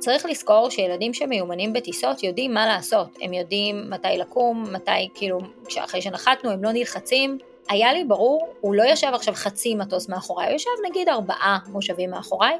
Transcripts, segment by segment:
צריך לזכור שילדים שמיומנים בטיסות יודעים מה לעשות, הם יודעים מתי לקום, מתי כאילו, אחרי שנחתנו הם לא נלחצים. היה לי ברור, הוא לא ישב עכשיו חצי מטוס מאחוריי, הוא ישב נגיד ארבעה מושבים מאחוריי,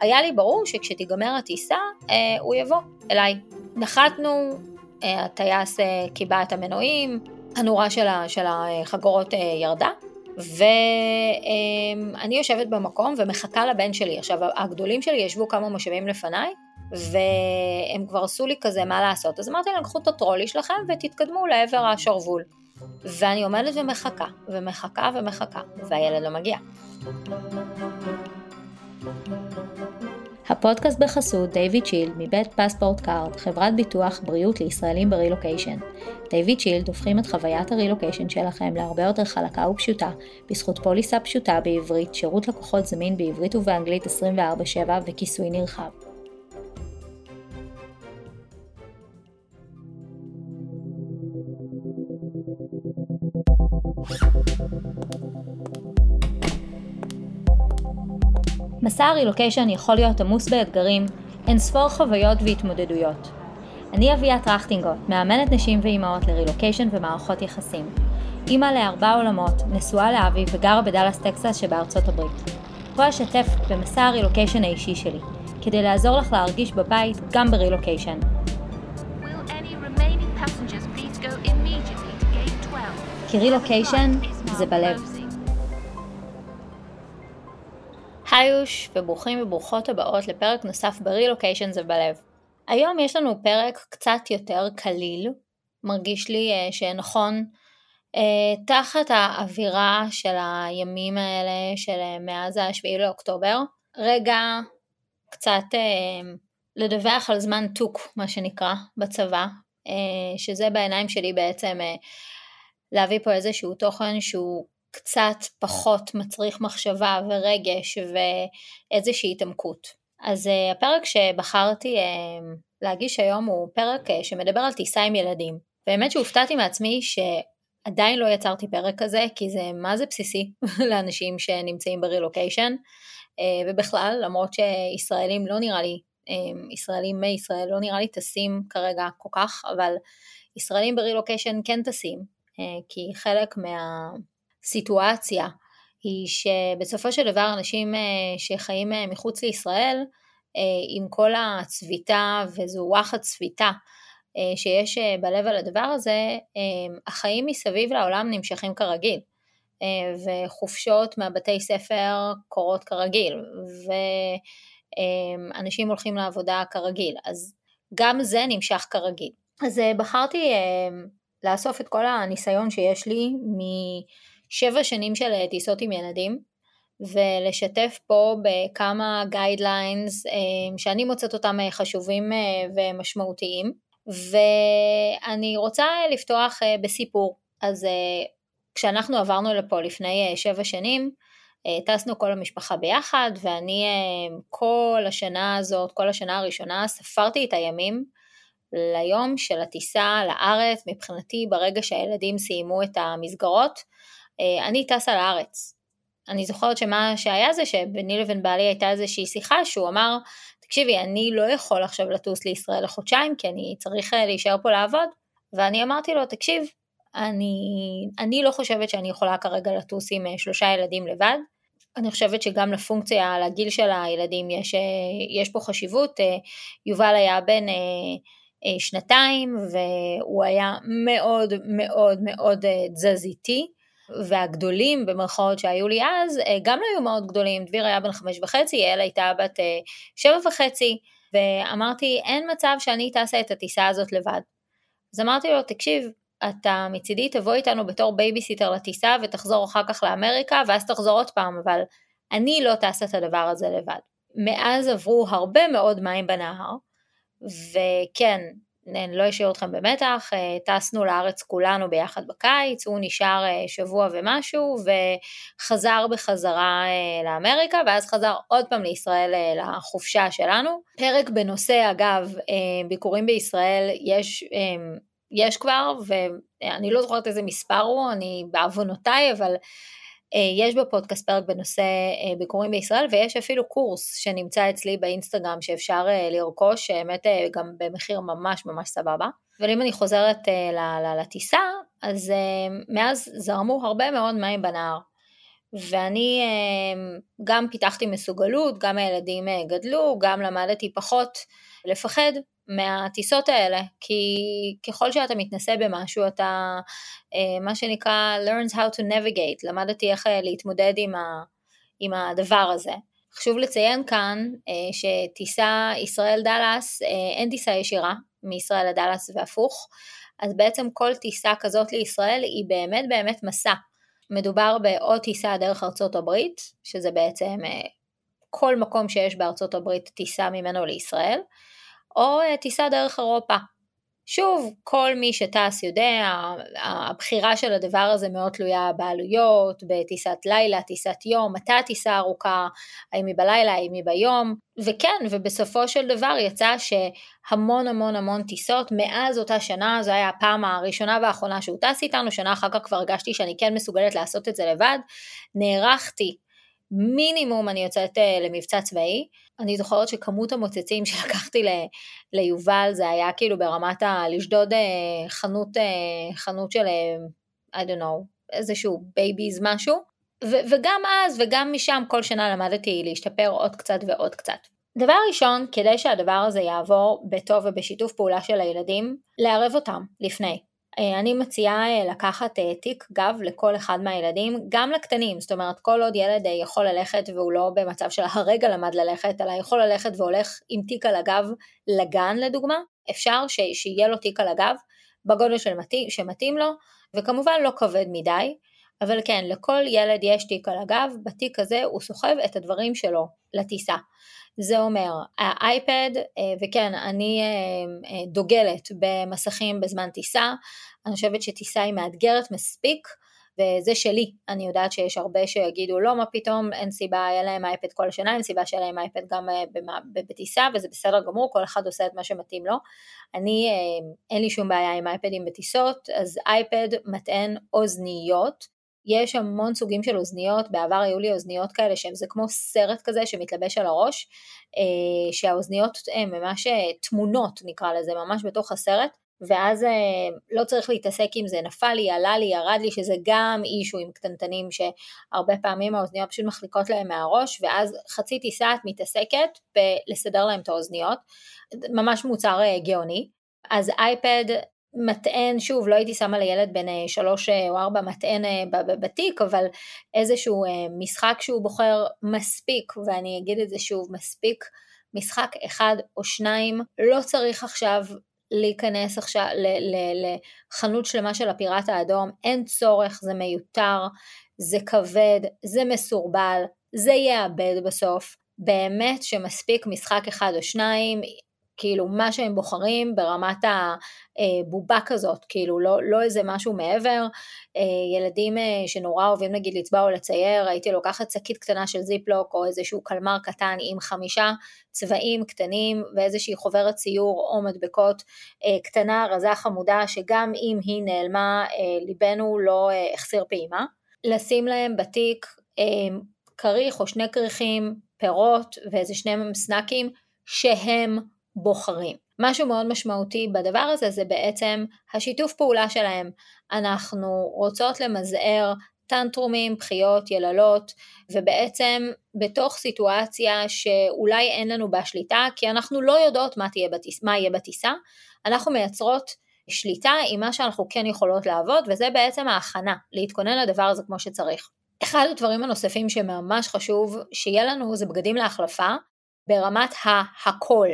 היה לי ברור שכשתיגמר הטיסה, אה, הוא יבוא אליי. נחתנו, אה, הטייס אה, קיבע את המנועים, הנורה של, של החגורות אה, ירדה, ואני יושבת במקום ומחכה לבן שלי. עכשיו, הגדולים שלי ישבו כמה מושבים לפניי, והם כבר עשו לי כזה מה לעשות. אז אמרתי להם, קחו את הטרולי שלכם ותתקדמו לעבר השרוול. ואני עומדת ומחכה, ומחכה ומחכה, והילד לא מגיע. הפודקאסט בחסות DavidShield מבית PassportCard, חברת ביטוח בריאות לישראלים ברילוקיישן. DavidShield הופכים את חוויית הרילוקיישן שלכם להרבה יותר חלקה ופשוטה, בזכות פוליסה פשוטה בעברית, שירות לקוחות זמין בעברית ובאנגלית 24/7 וכיסוי נרחב. מסע הרילוקיישן יכול להיות עמוס באתגרים, אין ספור חוויות והתמודדויות. אני אביה טרכטינגוט, מאמנת נשים ואימהות לרילוקיישן ומערכות יחסים. אימא לארבע עלמות, נשואה לאבי וגרה בדאלאס טקסס שבארצות הברית. פה אשתף במסע הרילוקיישן האישי שלי, כדי לעזור לך להרגיש בבית גם ברילוקיישן. כי רילוקיישן זה בלב. היוש וברוכים וברוכות הבאות לפרק נוסף ברילוקיישן זה בלב. היום יש לנו פרק קצת יותר קליל, מרגיש לי uh, שנכון uh, תחת האווירה של הימים האלה של uh, מאז השביעי לאוקטובר, רגע קצת uh, לדווח על זמן טוק מה שנקרא בצבא, uh, שזה בעיניים שלי בעצם uh, להביא פה איזשהו תוכן שהוא קצת פחות מצריך מחשבה ורגש ואיזושהי התעמקות. אז uh, הפרק שבחרתי uh, להגיש היום הוא פרק uh, שמדבר על טיסה עם ילדים. באמת שהופתעתי מעצמי שעדיין לא יצרתי פרק כזה, כי זה מה זה בסיסי לאנשים שנמצאים ברילוקיישן, ובכלל, למרות שישראלים לא נראה לי, ישראלים מישראל לא נראה לי טסים כרגע כל כך, אבל ישראלים ברילוקיישן כן טסים, כי חלק מה... סיטואציה היא שבסופו של דבר אנשים אה, שחיים אה, מחוץ לישראל, אה, עם כל הצביטה וזו וואחד צביטה שיש בלב על הדבר הזה, החיים מסביב לעולם נמשכים כרגיל. וחופשות מהבתי ספר קורות כרגיל, ואנשים הולכים לעבודה כרגיל, אז גם זה נמשך כרגיל. אז בחרתי לאסוף את כל הניסיון שיש לי שבע שנים של אה, טיסות עם ילדים, ולשתף פה בכמה guidelines אה, שאני מוצאת אותם אה, חשובים ומשמעותיים. ואני רוצה לפתוח בסיפור. אז כשאנחנו עברנו לפה לפני שבע שנים, טסנו כל המשפחה ביחד, ואני כל השנה הזאת, כל השנה הראשונה, ספרתי את הימים ליום של הטיסה לארץ, מבחינתי ברגע שהילדים סיימו את המסגרות, אני טסה לארץ. אני זוכרת שמה שהיה זה שביני לבין בעלי הייתה איזושהי שיחה שהוא אמר, תקשיבי, אני לא יכול עכשיו לטוס לישראל לחודשיים כי אני צריך אה, להישאר פה לעבוד. ואני אמרתי לו, תקשיב, אני, אני לא חושבת שאני יכולה כרגע לטוס עם אה, שלושה ילדים לבד. אני חושבת שגם לפונקציה, לגיל של הילדים יש, יש פה חשיבות. יובל היה בן שנתיים והוא היה מאוד מאוד מאוד תזזיתי. והגדולים במרכאות שהיו לי אז, אה, גם לא היו מאוד גדולים, דביר היה בן חמש וחצי, יעל הייתה בת אה, שבע וחצי, ואמרתי, אין מצב שאני טסה את הטיסה הזאת לבד. אז אמרתי לו, תקשיב, אתה מצידי תבוא איתנו בתור בייביסיטר לטיסה ותחזור אחר כך לאמריקה, ואז תחזור עוד פעם, אבל אני לא טסה את הדבר הזה לבד. מאז עברו הרבה מאוד מים בנהר, וכן, לא אשאיר אתכם במתח, אה, טסנו לארץ כולנו ביחד בקיץ, הוא נשאר אה, שבוע ומשהו וחזר בחזרה אה, לאמריקה ואז חזר עוד פעם לישראל לחופשה שלנו. פרק בנושא אגב ביקורים בישראל יש, יש כבר ואני לא זוכרת איזה מספר הוא, אני בעוונותיי אבל יש בפודקאסט פרק בנושא ביקורים בישראל ויש אפילו קורס שנמצא אצלי באינסטגרם שאפשר לרכוש, האמת גם במחיר ממש ממש סבבה. אבל אם אני חוזרת לטיסה, אז מאז זרמו הרבה מאוד מים בנהר. ואני גם פיתחתי מסוגלות, גם הילדים גדלו, גם למדתי פחות לפחד מהטיסות האלה, כי ככל שאתה מתנסה במשהו, אתה מה שנקרא learns how to navigate, למדתי איך להתמודד עם, ה, עם הדבר הזה. חשוב לציין כאן שטיסה ישראל דאלאס, אין טיסה ישירה מישראל לדאלאס והפוך, אז בעצם כל טיסה כזאת לישראל היא באמת באמת מסע. מדובר בעוד טיסה דרך ארצות הברית, שזה בעצם כל מקום שיש בארצות הברית טיסה ממנו לישראל, או טיסה דרך אירופה. שוב, כל מי שטס יודע, הבחירה של הדבר הזה מאוד תלויה בעלויות, בטיסת לילה, טיסת יום, מתי הטיסה ארוכה, האם היא בלילה, האם היא ביום, וכן, ובסופו של דבר יצא שהמון המון המון טיסות, מאז אותה שנה, זו הייתה הפעם הראשונה והאחרונה שהוא טס איתנו, שנה אחר כך כבר הרגשתי שאני כן מסוגלת לעשות את זה לבד, נערכתי מינימום אני יוצאת אה, למבצע צבאי. אני זוכרת שכמות המוצצים שלקחתי ליובל זה היה כאילו ברמת ה... לשדוד אה, חנות, אה, חנות של, I don't know, איזשהו babies משהו. ו- וגם אז וגם משם כל שנה למדתי להשתפר עוד קצת ועוד קצת. דבר ראשון, כדי שהדבר הזה יעבור בטוב ובשיתוף פעולה של הילדים, לערב אותם לפני. אה, אני מציעה אה, לקחת אה, תיק גב לכל אחד מהילדים, גם לקטנים, זאת אומרת כל עוד ילד יכול ללכת והוא לא במצב של הרגע למד ללכת, אלא יכול ללכת והולך עם תיק על הגב לגן לדוגמה, אפשר ש- שיהיה לו תיק על הגב בגודל של מתאים, שמתאים לו, וכמובן לא כבד מדי, אבל כן, לכל ילד יש תיק על הגב, בתיק הזה הוא סוחב את הדברים שלו לטיסה. זה אומר, האייפד, אה, וכן, אני אה, אה, דוגלת במסכים בזמן טיסה, אני חושבת שטיסה היא מאתגרת מספיק, וזה שלי, אני יודעת שיש הרבה שיגידו לא מה פתאום, אין סיבה, היה להם אייפד כל השנה, אין סיבה שיהיה להם אייפד גם בטיסה וזה בסדר גמור, כל אחד עושה את מה שמתאים לו. אני, אין לי שום בעיה עם אייפדים בטיסות, אז אייפד מטען אוזניות, יש המון סוגים של אוזניות, בעבר היו לי אוזניות כאלה שהן זה כמו סרט כזה שמתלבש על הראש, אה, שהאוזניות הן ממש אה, תמונות נקרא לזה, ממש בתוך הסרט, ואז אה, לא צריך להתעסק אם זה נפל לי, עלה לי, ירד לי, שזה גם אישו עם קטנטנים שהרבה פעמים האוזניות פשוט מחליקות להם מהראש, ואז חצי טיסה את מתעסקת בלסדר להם את האוזניות, ממש מוצר גאוני. אז אייפד מטען, שוב, לא הייתי שמה לילד בן אה, שלוש אה, או ארבע מטען אה, בתיק, אבל איזשהו משחק שהוא בוחר מספיק, ואני אגיד את זה שוב, מספיק משחק אחד או שניים, לא צריך עכשיו להיכנס עכשיו לחנות שלמה של הפיראט האדום, אין צורך, זה מיותר, זה כבד, זה מסורבל, זה יאבד בסוף. באמת שמספיק משחק אחד או שניים, כאילו מה שהם בוחרים ברמת הבובה כזאת, כאילו לא, לא איזה משהו מעבר. אה, ילדים אה, שנורא אוהבים נגיד לצבע או לצייר, הייתי לוקחת שקית קטנה של זיפלוק או איזשהו קלמר קטן עם חמישה צבעים קטנים ואיזושהי חוברת ציור או מדבקות אה, קטנה, רזה חמודה, שגם אם היא נעלמה, ליבנו לא החסיר פעימה. לשים להם בתיק כריך או שני כריכים, פירות ואיזה שני סנאקים שהם בוחרים. משהו מאוד משמעותי בדבר הזה זה בעצם השיתוף פעולה שלהם. אנחנו רוצות למזער טנטרומים, בחיות, יללות, ובעצם בתוך סיטואציה שאולי אין לנו בה שליטה, כי אנחנו לא יודעות מה, בטיס, מה יהיה בטיסה, אנחנו מייצרות שליטה עם מה שאנחנו כן יכולות לעבוד, וזה בעצם ההכנה, להתכונן לדבר הזה כמו שצריך. אחד הדברים הנוספים שממש חשוב שיהיה לנו זה בגדים להחלפה ברמת ההכל.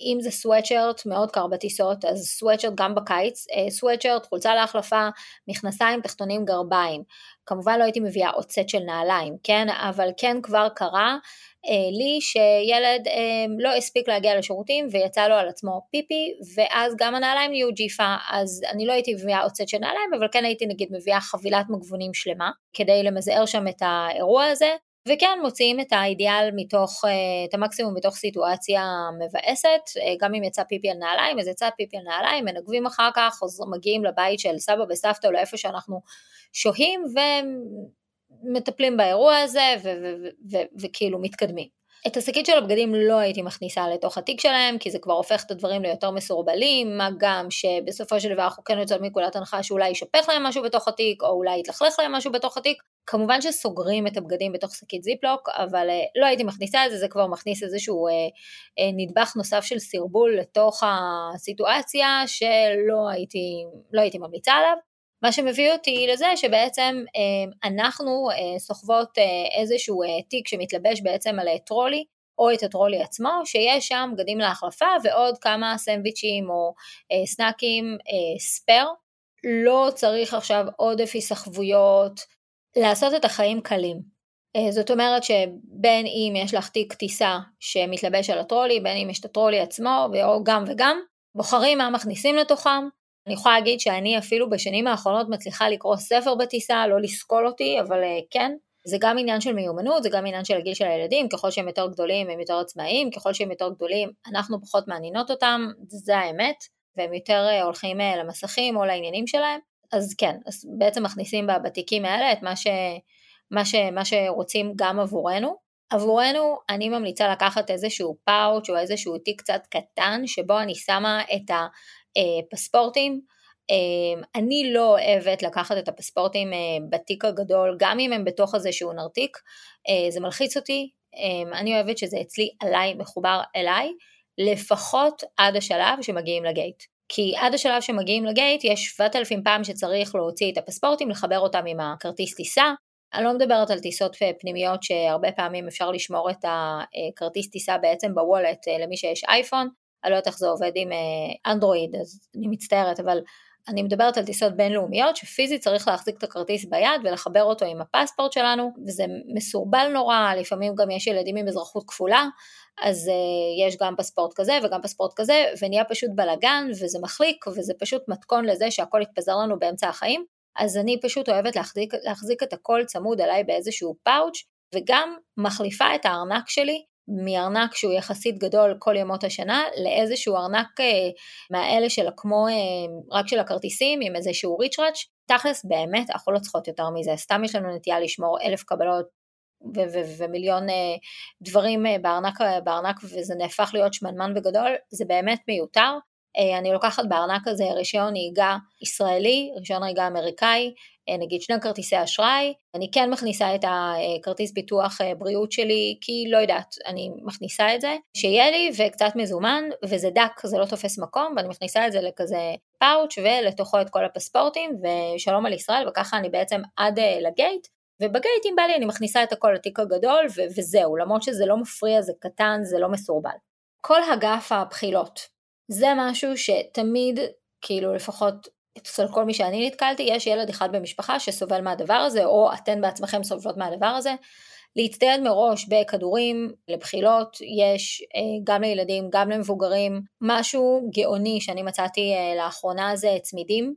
אם זה סוואטשרט מאוד קר בטיסות, אז סוואטשרט גם בקיץ, סוואטשרט, אה, חולצה להחלפה, מכנסיים, תחתונים, גרביים. כמובן לא הייתי מביאה עוד סט של נעליים, כן? אבל כן כבר קרה אה, לי שילד אה, לא הספיק להגיע לשירותים ויצא לו על עצמו פיפי, ואז גם הנעליים נהיו ג'יפה, אז אני לא הייתי מביאה עוד סט של נעליים, אבל כן הייתי נגיד מביאה חבילת מגבונים שלמה, כדי למזער שם את האירוע הזה. וכן מוציאים את האידיאל מתוך, אה, את המקסימום מתוך סיטואציה מבאסת, אה, גם אם יצא פיפי על נעליים, אז יצא פיפי על נעליים, מנגבים אחר כך, מגיעים לבית של סבא וסבתא או לאיפה שאנחנו שוהים מטפלים באירוע הזה וכאילו מתקדמים. את השקית של הבגדים לא הייתי מכניסה לתוך התיק שלהם, כי זה כבר הופך את הדברים ליותר מסורבלים, מה גם שבסופו של דבר אנחנו כן יוצאים מנקודת הנחה שאולי ישפך להם משהו בתוך התיק, או אולי יתלכלך להם משהו בתוך התיק. כמובן שסוגרים את הבגדים בתוך שקית זיפלוק, אבל אה, לא הייתי מכניסה את זה, זה כבר מכניס איזשהו אה, אה, נדבך נוסף של סרבול לתוך הסיטואציה שלא הייתי, לא הייתי ממליצה עליו. מה שמביא אותי לזה שבעצם אנחנו סוחבות איזשהו תיק שמתלבש בעצם על טרולי, או את הטרולי עצמו, שיש שם בגדים להחלפה ועוד כמה סנדוויצ'ים או סנאקים ספייר. לא צריך עכשיו עודף היסחבויות, לעשות את החיים קלים. זאת אומרת שבין אם יש לך תיק טיסה שמתלבש על הטרולי, בין אם יש את הטרולי עצמו, או גם וגם, בוחרים מה מכניסים לתוכם, אני יכולה להגיד שאני אפילו בשנים האחרונות מצליחה לקרוא ספר בטיסה, לא לסקול אותי, אבל uh, כן. זה גם עניין של מיומנות, זה גם עניין של הגיל של הילדים, ככל שהם יותר גדולים הם יותר עצמאיים, ככל שהם יותר גדולים אנחנו פחות מעניינות אותם, זה האמת, והם יותר uh, הולכים למסכים או לעניינים שלהם, אז כן, אז בעצם מכניסים בתיקים האלה את מה, ש, מה, ש, מה שרוצים גם עבורנו. עבורנו אני ממליצה לקחת איזשהו פאוץ' או איזשהו תיק קצת קטן שבו אני שמה את ה... אה, פספורטים. אה, אני לא אוהבת לקחת את הפספורטים אה, בתיק הגדול, גם אם הם בתוך איזשהו נרתיק, זה מלחיץ אותי, אני אוהבת שזה אצלי עליי, מחובר אליי, לפחות עד השלב שמגיעים לגייט. כי עד השלב שמגיעים לגייט יש 7,000 פעם שצריך להוציא את הפספורטים, לחבר אותם עם הכרטיס טיסה. אני לא מדברת על טיסות פנימיות שהרבה פעמים אפשר לשמור את הכרטיס טיסה בעצם בוולט למי שיש אייפון, אני לא יודעת איך זה עובד עם אנדרואיד, אז אני מצטערת, אבל אני מדברת על טיסות בינלאומיות שפיזית צריך להחזיק את הכרטיס ביד ולחבר אותו עם הפספורט שלנו, וזה מסורבל נורא, לפעמים גם יש ילדים עם אזרחות כפולה, אז uh, יש גם פספורט כזה וגם פספורט כזה, ונהיה פשוט בלאגן, וזה מחליק, וזה פשוט מתכון לזה שהכל יתפזר לנו באמצע החיים. אז אני פשוט אוהבת להחזיק, להחזיק את הכל צמוד עליי באיזשהו פאוץ', וגם מחליפה את הארנק שלי מארנק שהוא יחסית גדול כל ימות השנה לאיזשהו ארנק אה, מהאלה של כמו אה, רק של הכרטיסים עם איזשהו ריצ'ראץ', תכלס באמת אנחנו לא צריכות יותר מזה, סתם יש לנו נטייה לשמור אלף קבלות ומיליון אה, דברים בארנק, בארנק וזה נהפך להיות שמנמן וגדול, זה באמת מיותר. אני לוקחת בארנק הזה רישיון נהיגה ישראלי, רישיון נהיגה אמריקאי, אה, נגיד שני כרטיסי אשראי, אני כן מכניסה את הכרטיס ביטוח אה, בריאות שלי, כי לא יודעת, אני מכניסה את זה, שיהיה לי וקצת מזומן, וזה דק, זה לא תופס מקום, ואני מכניסה את זה לכזה פאוץ' ולתוכו את כל הפספורטים, ושלום על ישראל, וככה אני בעצם עד אה, לגייט, ובגייט אם בא לי אני מכניסה את הכל לתיק הגדול, ו- וזהו, למרות שזה לא מפריע, זה קטן, זה לא מסורבל. כל אגף הבחילות, זה משהו שתמיד, כאילו לפחות אצל כל מי שאני נתקלתי, יש ילד אחד במשפחה שסובל מהדבר הזה, או אתן בעצמכם סובלות מהדבר הזה. להצטייד מראש בכדורים לבחילות, יש אה, גם לילדים, גם למבוגרים. משהו גאוני שאני מצאתי אה, לאחרונה זה צמידים.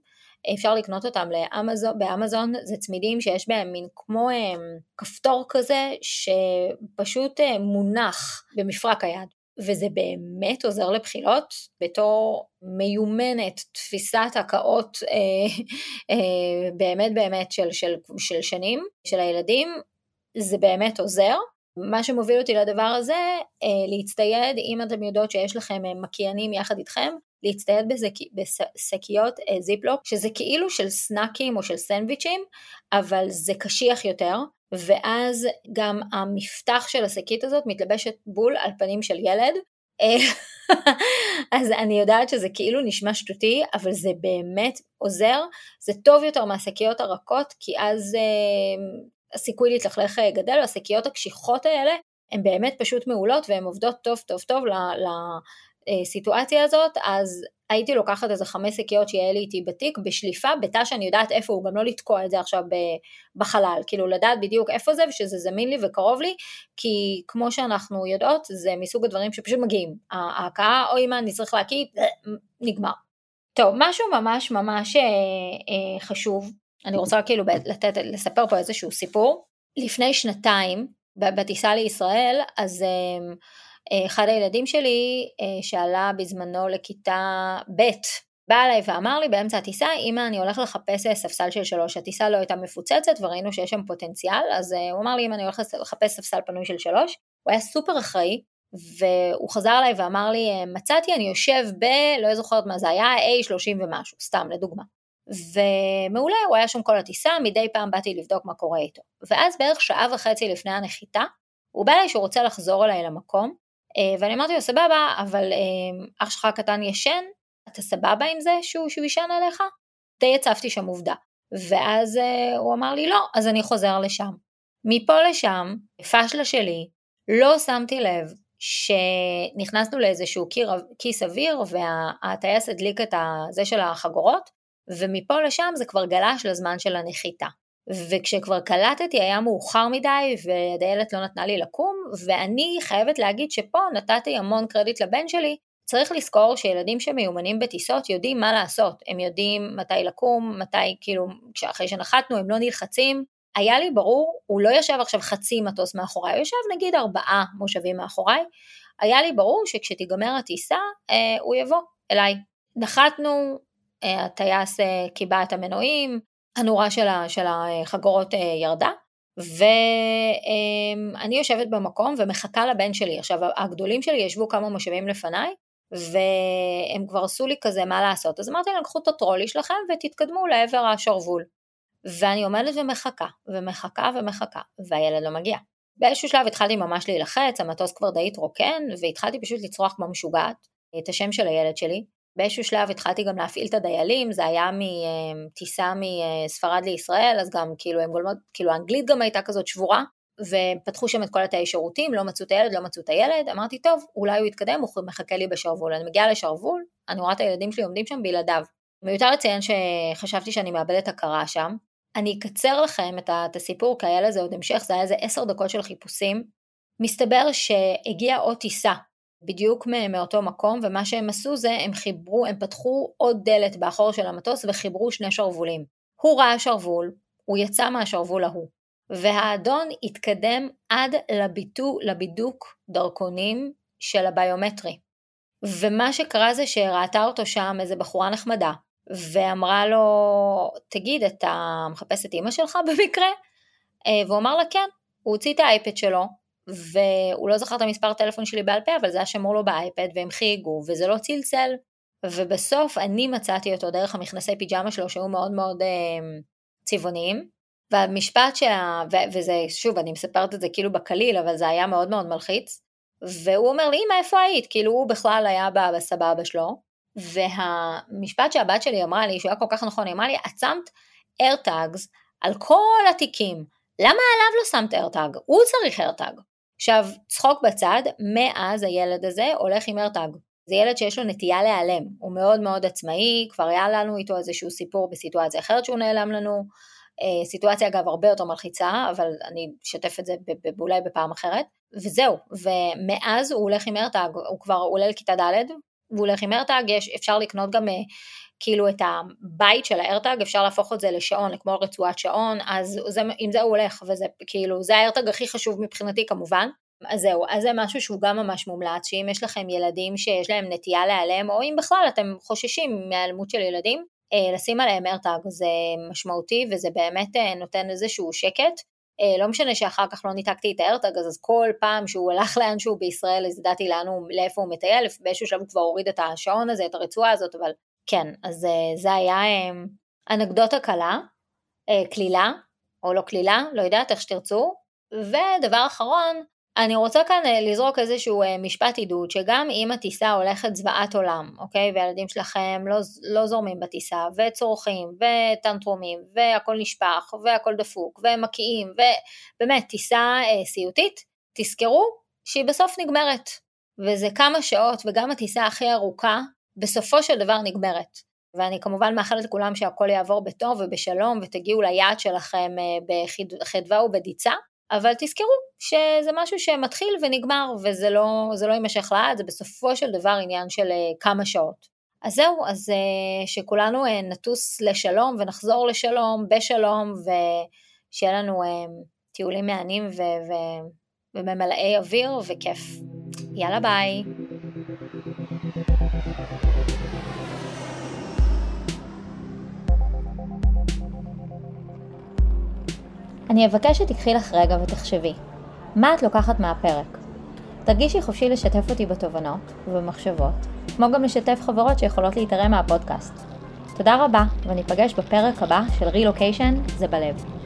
אפשר לקנות אותם לאמזון, באמזון, זה צמידים שיש בהם מין כמו אה, כפתור כזה שפשוט מונח במפרק היד. וזה באמת עוזר לבחילות בתור מיומנת תפיסת הקאות אה, אה, באמת באמת של, של, של שנים של הילדים, זה באמת עוזר. מה שמוביל אותי לדבר הזה, אה, להצטייד, אם אתם יודעות שיש לכם מקיינים יחד איתכם, להצטייד בשקיות זיפלוק, שזה כאילו של סנאקים או של סנדוויצ'ים, אבל זה קשיח יותר, ואז גם המפתח של השקית הזאת מתלבשת בול על פנים של ילד. אז אני יודעת שזה כאילו נשמע שטותי, אבל זה באמת עוזר. זה טוב יותר מהשקיות הרכות, כי אז אה, הסיכוי להתלכלך אה, גדל, והשקיות הקשיחות האלה הן באמת פשוט מעולות והן עובדות טוב טוב טוב לסיטואציה הזאת, אז הייתי לוקחת איזה חמש שקיות שיהיה לי איתי בתיק, בשליפה, בתא שאני יודעת איפה הוא, גם לא לתקוע את זה עכשיו בחלל, כאילו לדעת בדיוק איפה זה ושזה זמין לי וקרוב לי, כי כמו שאנחנו יודעות, זה מסוג הדברים שפשוט מגיעים. ההכאה, אוי מה, אני צריך להקיא, נגמר. טוב, משהו ממש ממש אה, אה, חשוב, אני רוצה כאילו לתת, לספר פה איזשהו סיפור. לפני שנתיים, בטיסה לישראל, אז אה, אחד הילדים שלי אה, שעלה בזמנו לכיתה ב', בא אליי ואמר לי באמצע הטיסה, אמא אני הולך לחפש ספסל של שלוש, הטיסה לא הייתה מפוצצת וראינו שיש שם פוטנציאל, אז הוא אמר לי אם אני הולך לחפש ספסל פנוי של שלוש, הוא היה סופר אחראי, והוא חזר אליי ואמר לי, מצאתי, אני יושב ב... לא זוכרת מה זה היה, A30 ומשהו, סתם לדוגמה. ומעולה, הוא היה שם כל הטיסה, מדי פעם באתי לבדוק מה קורה איתו. ואז בערך שעה וחצי לפני הנחיתה, הוא בא אליי שהוא רוצה לחזור אליי למקום, אה, ואני אמרתי לו, סבבה, אבל אה, אח שלך הקטן ישן, אתה סבבה עם זה שהוא, שהוא ישן עליך? די הצפתי שם עובדה. ואז אה, הוא אמר לי, לא, אז אני חוזר לשם. מפה לשם, פשלה שלי, לא שמתי לב שנכנסנו לאיזשהו כיס אוויר והטייס הדליק את זה של החגורות ומפה לשם זה כבר גלש לזמן של הנחיתה. וכשכבר קלטתי היה מאוחר מדי והדיילת לא נתנה לי לקום ואני חייבת להגיד שפה נתתי המון קרדיט לבן שלי. צריך לזכור שילדים שמיומנים בטיסות יודעים מה לעשות, הם יודעים מתי לקום, מתי כאילו, אחרי שנחתנו הם לא נלחצים, היה לי ברור, הוא לא ישב עכשיו חצי מטוס מאחוריי, הוא ישב נגיד ארבעה מושבים מאחוריי, היה לי ברור שכשתיגמר הטיסה אה, הוא יבוא אליי. נחתנו, אה, הטייס אה, קיבע את המנועים, הנורה של, של החגורות אה, ירדה, ואני יושבת במקום ומחכה לבן שלי. עכשיו הגדולים שלי ישבו כמה מושבים לפניי, והם כבר עשו לי כזה מה לעשות, אז אמרתי להם קחו את הטרולי שלכם ותתקדמו לעבר השרוול. ואני עומדת ומחכה, ומחכה ומחכה, והילד לא מגיע. באיזשהו שלב התחלתי ממש להילחץ, המטוס כבר די התרוקן, והתחלתי פשוט לצרוח כמו משוגעת את השם של הילד שלי. באיזשהו שלב התחלתי גם להפעיל את הדיילים, זה היה מטיסה מספרד לישראל, אז גם כאילו הם גולמות, כאילו האנגלית גם הייתה כזאת שבורה, ופתחו שם את כל התאי שירותים, לא מצאו את הילד, לא מצאו את הילד, אמרתי טוב, אולי הוא יתקדם, הוא מחכה לי בשרוול. אני מגיעה לשרוול, אני רואה את הילדים שלי עומדים שם בלעדיו. מיותר לציין שחשבתי שאני מאבדת הכרה שם, אני אקצר לכם את הסיפור, כי היה לזה עוד המשך, זה היה איזה עשר דקות של חיפושים. מסתבר שהגיעה עוד טיסה, בדיוק מאותו מקום, ומה שהם עשו זה, הם חיברו, הם פתחו עוד דלת באחור של המטוס וחיברו שני שרוולים. הוא ראה שרוול, הוא יצא מהשרוול ההוא, והאדון התקדם עד לביטו, לבידוק דרכונים של הביומטרי. ומה שקרה זה שראתה אותו שם איזה בחורה נחמדה, ואמרה לו, תגיד, אתה מחפש את אימא שלך במקרה? אה, והוא אמר לה, כן. הוא הוציא את האייפד שלו, והוא לא זכר את המספר טלפון שלי בעל פה, אבל זה היה שמור לו באייפד, והם חייגו, וזה לא צלצל. ובסוף אני מצאתי אותו דרך המכנסי פיג'מה שלו, שהיו מאוד מאוד אה, צבעוניים. והמשפט שה... ו- וזה, שוב, אני מספרת את זה כאילו בקליל, אבל זה היה מאוד מאוד מלחיץ. והוא אומר לי, אמא, איפה היית? כאילו הוא בכלל היה בסבבה שלו. והמשפט שהבת שלי אמרה לי, שהוא היה כל כך נכון, היא אמרה לי, את שמת איירטאגס על כל התיקים, למה עליו לא שמת איירטאג? הוא צריך איירטאג. עכשיו, צחוק בצד, מאז הילד הזה הולך עם איירטאג. זה ילד שיש לו נטייה להיעלם, הוא מאוד מאוד עצמאי, כבר היה לנו איתו איזשהו סיפור בסיטואציה אחרת שהוא נעלם לנו, אה, סיטואציה אגב הרבה יותר מלחיצה, אבל אני אשתף את זה אולי בפעם אחרת, וזהו, ומאז הוא הולך עם איירטאג, הוא כבר עולה לכיתה ד', והוא הולך עם ארטאג, יש, אפשר לקנות גם אה, כאילו את הבית של הארטאג, אפשר להפוך את זה לשעון, כמו רצועת שעון, אז זה, עם זה הוא הולך, וזה כאילו, זה הארטאג הכי חשוב מבחינתי כמובן. אז זהו, אז זה משהו שהוא גם ממש מומלץ, שאם יש לכם ילדים שיש להם נטייה להיעלם, או אם בכלל אתם חוששים מהיעלמות של ילדים, אה, לשים עליהם ארטאג זה משמעותי וזה באמת אה, נותן איזשהו שקט, אה, לא משנה שאחר כך לא ניתקתי את הארטג, אז כל פעם שהוא הלך לאנשהו בישראל, אז ידעתי לאן הוא, לאיפה הוא מטייל, באיזשהו שלב הוא כבר הוריד את השעון הזה, את הרצועה הזאת, אבל כן, אז אה, זה היה אה, אנקדוטה קלה, קלילה, או לא קלילה, לא יודעת איך שתרצו. ודבר אחרון, אני רוצה כאן אה, לזרוק איזשהו אה, משפט עידוד, שגם אם הטיסה הולכת זוועת עולם, אוקיי, והילדים שלכם לא, לא זורמים בטיסה, וצורכים, וטנטרומים, והכל נשפך, והכל דפוק, ומקיאים, ובאמת, טיסה אה, סיוטית, תזכרו שהיא בסוף נגמרת. וזה כמה שעות, וגם הטיסה הכי ארוכה, בסופו של דבר נגמרת. ואני כמובן מאחלת לכולם שהכל יעבור בטוב ובשלום, ותגיעו ליעד שלכם בחדווה ובדיצה. אבל תזכרו שזה משהו שמתחיל ונגמר וזה לא, לא יימשך לעד, זה בסופו של דבר עניין של אה, כמה שעות. אז זהו, אז אה, שכולנו אה, נטוס לשלום ונחזור לשלום, בשלום, ושיהיה לנו טיולים מהנים ו- ו- וממלאי אוויר וכיף. יאללה ביי. אני אבקש שתיקחי לך רגע ותחשבי, מה את לוקחת מהפרק? תרגישי חופשי לשתף אותי בתובנות ובמחשבות, כמו גם לשתף חברות שיכולות להתערם מהפודקאסט. תודה רבה, וניפגש בפרק הבא של רילוקיישן זה בלב.